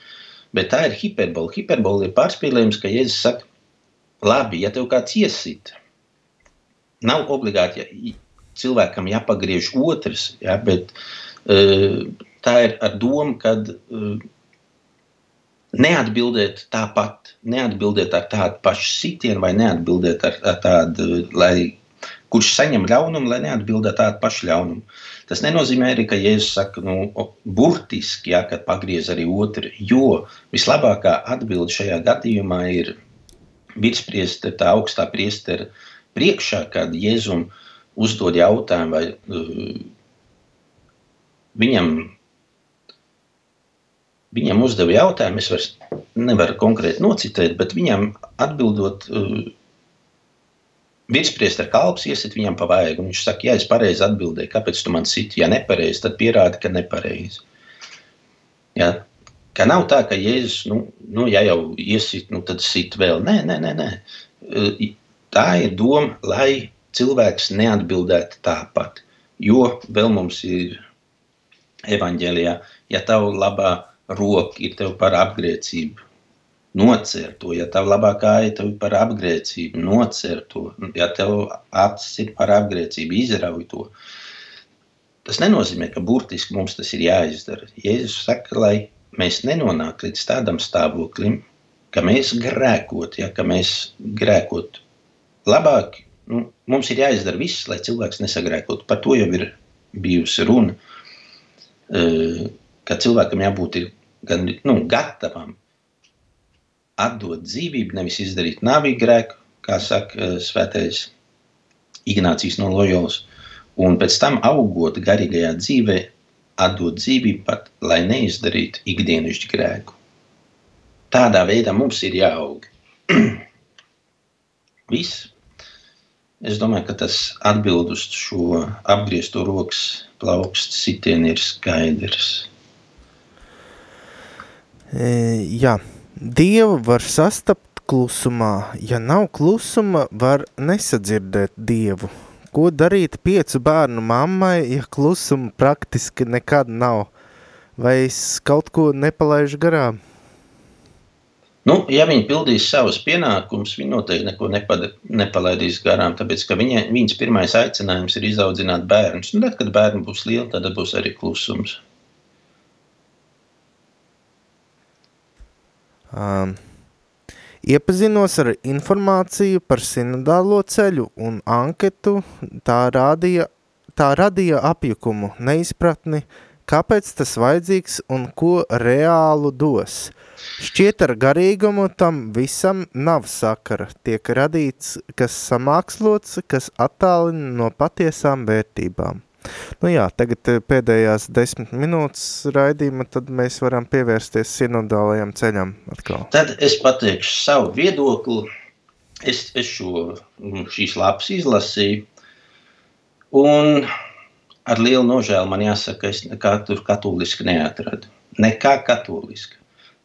Bet tā ir hiperbola. Hiperbola ir pārspīlējums, ka Jēzus saka, labi, ja tev kāds iesit, nav obligāti, ja, cilvēkam jāpagriež otrs, ja, bet uh, tā ir ar domu, ka uh, neatbildēt tāpat, neatbildēt ar tādu pašu sitienu vai neatbildēt ar, ar tādu, lai kurš saņem ļaunumu, lai neatbildētu tādu pašu ļaunumu. Tas nenozīmē arī, ka Jēzus saka, nu, burtiski, ja, kad pagriez arī otru, jo vislabākā atbilde šajā gadījumā ir virspriestera, tā augstā priestera priekšā, kad Jēzum uzdod jautājumu, vai uh, viņam, viņam uzdeva jautājumu, es vairs nevaru konkrēti nocitēt, bet viņam atbildot, uh, virspriestera kalps iesit viņam pa vaigu, viņš saka, ja es pareizi atbildēju, kāpēc tu man siti, ja nepareizi, tad pierādi, ka nepareizi. Ja? Ka nav tā, ka Jēzus, nu, nu ja jau iesit, nu, tad sit vēl. Nē, nē, nē, nē. Tā ir doma, lai cilvēks neatbildētu tāpat. Jo vēl mums ir evanģēlijā, ja tavu labā roka ir tev par apgrēcību, nocer to, ja tavu labā kāja tev par apgrēcību, nocer to, ja tev acis ir par apgrēcību, izrauj to. Tas nenozīmē, ka burtiski mums tas ir jāizdara. Jēzus saka, lai mēs nenonāktu līdz tādam stāvoklim, ka mēs grēkot, ja, ka mēs grēkot labāk nu, mums ir jāizdara viss, lai cilvēks nesagrēkotu. Par to jau ir bijusi runa. Ka cilvēkam jābūt gan nu, gatavam atdot dzīvību, nevis izdarīt nāvīgu grēku, kā saka e, svētais Ignācijas no Loyolas. Un pēc tam augot garīgajā dzīvē, atdot dzīvību pat, lai neizdarītu ikdienišķu grēku. Tādā veidā mums ir jāaug. *clears throat* Viss. Es domāju, ka tas atbild uz šo apgriezto rokas plaukstu sitienu ir skaidrs. Jā, Dievu var sastapt klusumā. Ja nav klusuma, var nesadzirdēt Dievu. Ko darīt piecu bērnu mammai, ja klusuma praktiski nekad nav? Vai es kaut ko nepalaižu garām? Nu, ja viņi pildīs savus pienākumus, viņi noteikti neko nepada, nepalaidīs garām. Tāpēc, ka viņa, viņas pirmais aicinājums ir izaudzināt bērnus. Nu, tad, kad bērni būs lieli, tad būs arī klusums. Um, iepazinos ar informāciju par sinodālo ceļu un anketu. Tā, rādīja, tā radīja apjukumu, neizpratni, kāpēc tas vajadzīgs un ko reālu dos – Šķiet ar garīgumu tam visam nav sakara, tiek radīts, kas samākslots, kas attālina no patiesām vērtībām. Nu jā, tagad eh, pēdējās desmit minūtes raidījuma, tad mēs varam pievērsties sinodālajam ceļam atkal. Tad es pateikšu savu viedokli. es, es šo, šīs lapas izlasīju, un ar lielu nožēlu man jāsaka, es nekā tur katoliski neatradu. Nekā katoliski.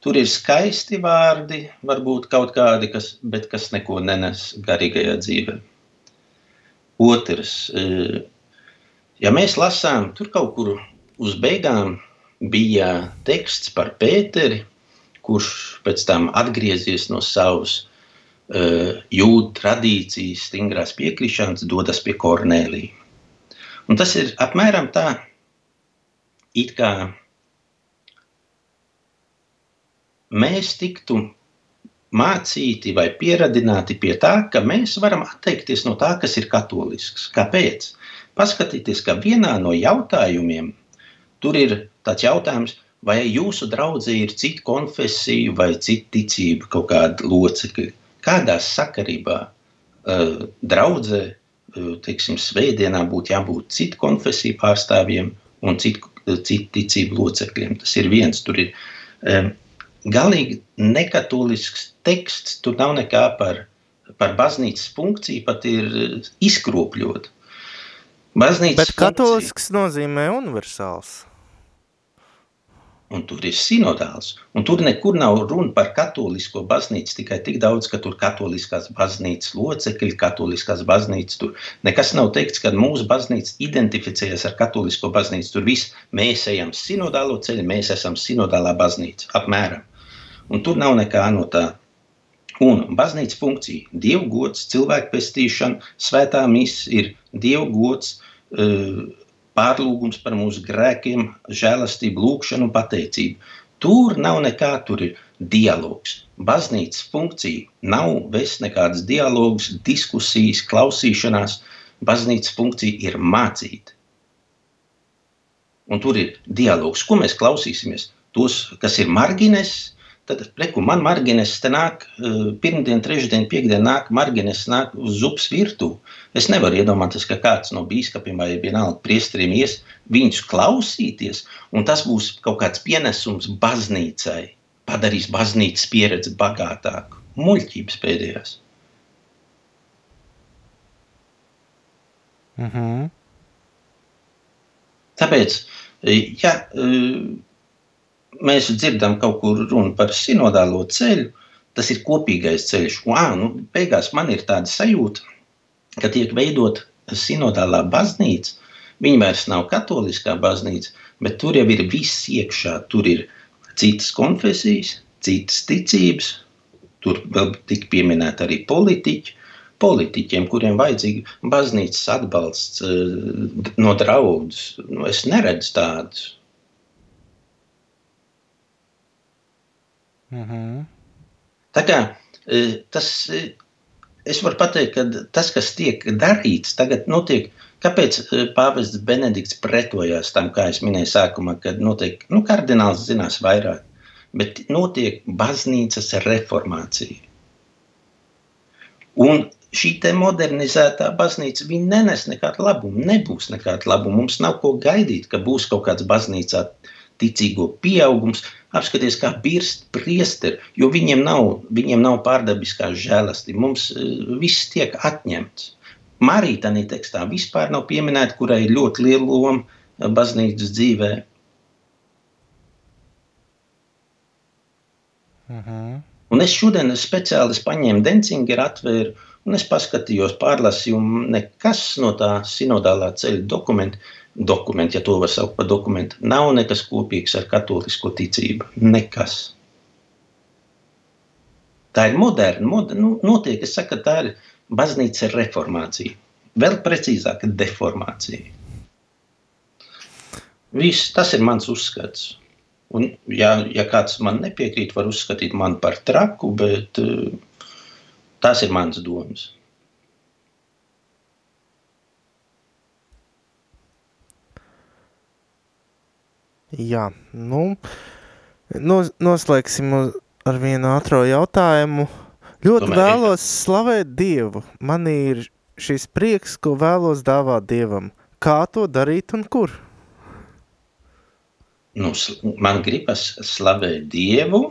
Tur ir skaisti vārdi, varbūt kaut kādi, kas, bet kas neko nenes garīgajā dzīvē. Otrs, eh, ja mēs lasām, tur kaut kur uz beigām bija teksts par Pēteri, kurš pēc tam atgriezies no savas uh, jūdu tradīcijas, stingrās piekrišanas, dodas pie Kornelija. Un tas ir apmēram tā, it kā mēs tiktu mācīti vai pieradināti pie tā, ka mēs varam atteikties no tā, kas ir katolisks. Kāpēc? Paskatieties, ka vienā no jautājumiem tur ir tāds jautājums, vai jūsu draudzē ir cita konfesija vai cita ticība, kaut kāda locekļa. Kādā sakarībā uh, draudzē teiksim, svētdienā būtu jābūt citu konfesiju pārstāvjiem un citu, citu ticību locekļiem. Tas ir viens. Tur ir um, galīgi nekatolisks teksts. Tur nav nekā par, par baznīcas funkciju, pat ir izkropļot. Baznīcas Bet katolisks funkcija, nozīmē universāls un tur ir sinodāls. Un tur nekur nav runa par katolisko baznīcu, tikai tik daudz, ka tur katoliskās baznīcas locekļi, katoliskās baznīcas. Tur nekas nav teikts, ka mūsu baznīca identificējas ar katolisko baznīcu. Tur viss mēs ejam sinodālo ceļu, mēs esam sinodālā baznīca, apmēram. Un tur nav nekā no tā. Un baznīcas funkcija, dievu gods, cilvēku pestīšana, svētā misija ir dievu gods. Uh, pārlūgums par mūsu grēkiem, žēlastību, lūgšanu un pateicību. Tur nav nekā, tur ir dialogs. Baznīcas funkcija nav vest nekādas dialogus, diskusijas, klausīšanās. Baznīcas funkcija ir mācīt. Un tur ir dialogs, ko mēs klausīsimies. Tos, kas ir margines, Tad, reku, man margines te nāk, eh, pirmdien, trešdien, piekdien nāk, margines nāk uz zupas virtuvi. Es nevaru iedomāties, ka kāds no bīskapiem vai vienalga priesteriem ies viņus klausīties, un tas būs kaut kāds pienesums baznīcai, padarīs baznīcas pieredzi bagātāku. Muļķības pēdējās. -hmm. Tāpēc, ja eh, mēs dzirdam kaut kur runu par sinodālo ceļu, tas ir kopīgais ceļš. Un, nu, beigās man ir tāda sajūta, ka tiek veidot sinodālā baznīca. Viņa vairs nav katoliskā baznīca, bet tur jau ir viss iekšā. Tur ir citas konfesijas, citas ticības, tur vēl tika pieminēta arī politiķi. Politiķiem, kuriem vajadzīga baznīcas atbalsts eh, no draudzes, nu, es neredzu tādus. -hmm. Tā kā e, tas, e, es varu pateikt, ka tas, kas tiek darīts, tagad notiek. Kāpēc e, pāvests Benedikts pretojās tam, kā es minēju sākumā, kad notiek, nu, kardināls zinās vairāk, bet notiek baznīcas reformācija. Un šī modernizētā baznīca nenes nekādu labumu, nebūs nekāda labuma. Mums nav ko gaidīt, ka būs kaut kāds baznīcā ticīgo pieaugums. Apskaties, kā birst priesteri, jo viņiem nav, viņiem nav pārdabiskās žēlastība. Mums uh, viss tiek atņemts. Marija tādā tekstā vispār nav pieminēta, kurai ir ļoti liela loma eh, baznīcas dzīvē. Uh mhm. -huh. Un es šodien speciāli paņēmu Dencingeru, atvēru un es paskatījos, pārlasīju, un nekas no tā sinodālā ceļa dokumenta dokumenti, ja to var saukt par dokumentu, nav nekas kopīgs ar katolisko ticību. Nekas. Tā ir moderna, moder, nu, notiek, es saku, tā ir baznīca reformācija. Vēl precīzāk, deformācija. Viss, tas ir mans uzskats. Un, ja, ja kāds man nepiekrīt, var uzskatīt mani par traku, bet uh, tas ir mans domas. Jā, nu, nos, noslēgsim ar vienu ātro jautājumu. Ļoti Tomēr. vēlos slavēt Dievu. Man ir šis prieks, ko vēlos dāvāt Dievam. Kā to darīt un kur? Nu, man gribas slavēt Dievu.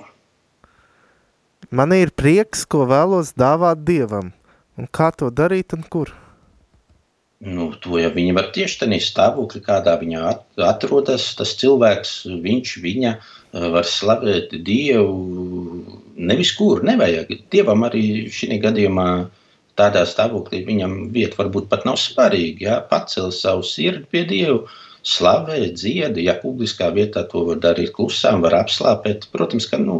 Man ir prieks, ko vēlos dāvāt Dievam. Un kā to darīt un kur? Nu, to jau viņi var tieši tādā stāvoklī, kādā viņa atrodas. Tas cilvēks, viņš, viņa eh, var slavēt Dievu nevis kur, nevajag. Dievam arī šī gadījumā tādā stāvoklī viņam vieta varbūt pat nav svarīga. Ja? Pacel savu sirdi pie Dievu, slavē, dziedi. Ja publiskā vietā to var darīt klusām, var apslāpēt. Protams, ka nu,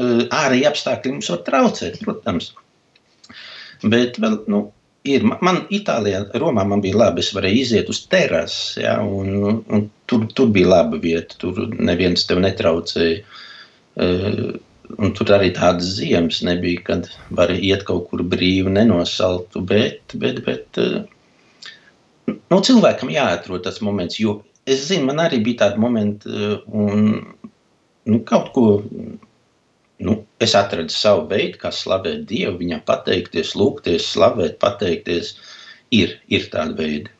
eh, ārēji apstākļi mums var traucēt, protams. Bet vēl, nu, ir. Man Itālijā, Romā man bija labi. Es varēju iziet uz terases, ja, un, un tur, tur bija laba vieta. Tur neviens tev netraucēja. Uh, un tur arī tādas ziemas nebija, kad var iet kaut kur brīvi, nenosaltu. Bet, bet, bet uh, nu, cilvēkam jāatrod tas moments, jo es zinu, man arī bija tādi momenti, uh, un nu, kaut ko nu, es atradu savu veidu, kā slavēt Dievu, viņam pateikties, lūgties, slavēt, pateikties. Ir, ir tāda veida.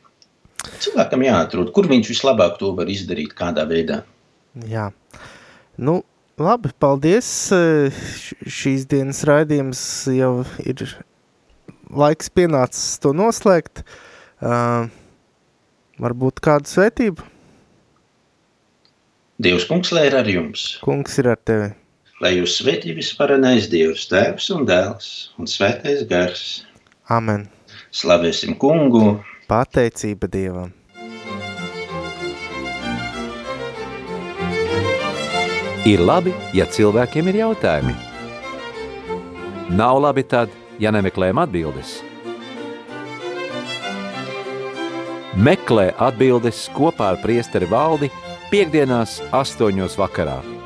Cilvēkam jāatrod, kur viņš vislabāk to var izdarīt, kādā veidā. Jā. Nu, labi, paldies. Šīs dienas raidījums jau ir laiks pienācis to noslēgt. Uh, varbūt kādu svētību? Dievs kungs, lai ir ar jums. Kungs ir ar tevi lai jūs svētī visvarenais Dievs, Tēvs un Dēls un Svētais Gars. Amen. Slavēsim kungu. Pateicība Dievam. Ir labi, ja cilvēkiem ir jautājumi. Nav labi tad, ja nemeklējam atbildes. Meklē atbildes kopā ar priesteri valdi piekdienās astoņos vakarā.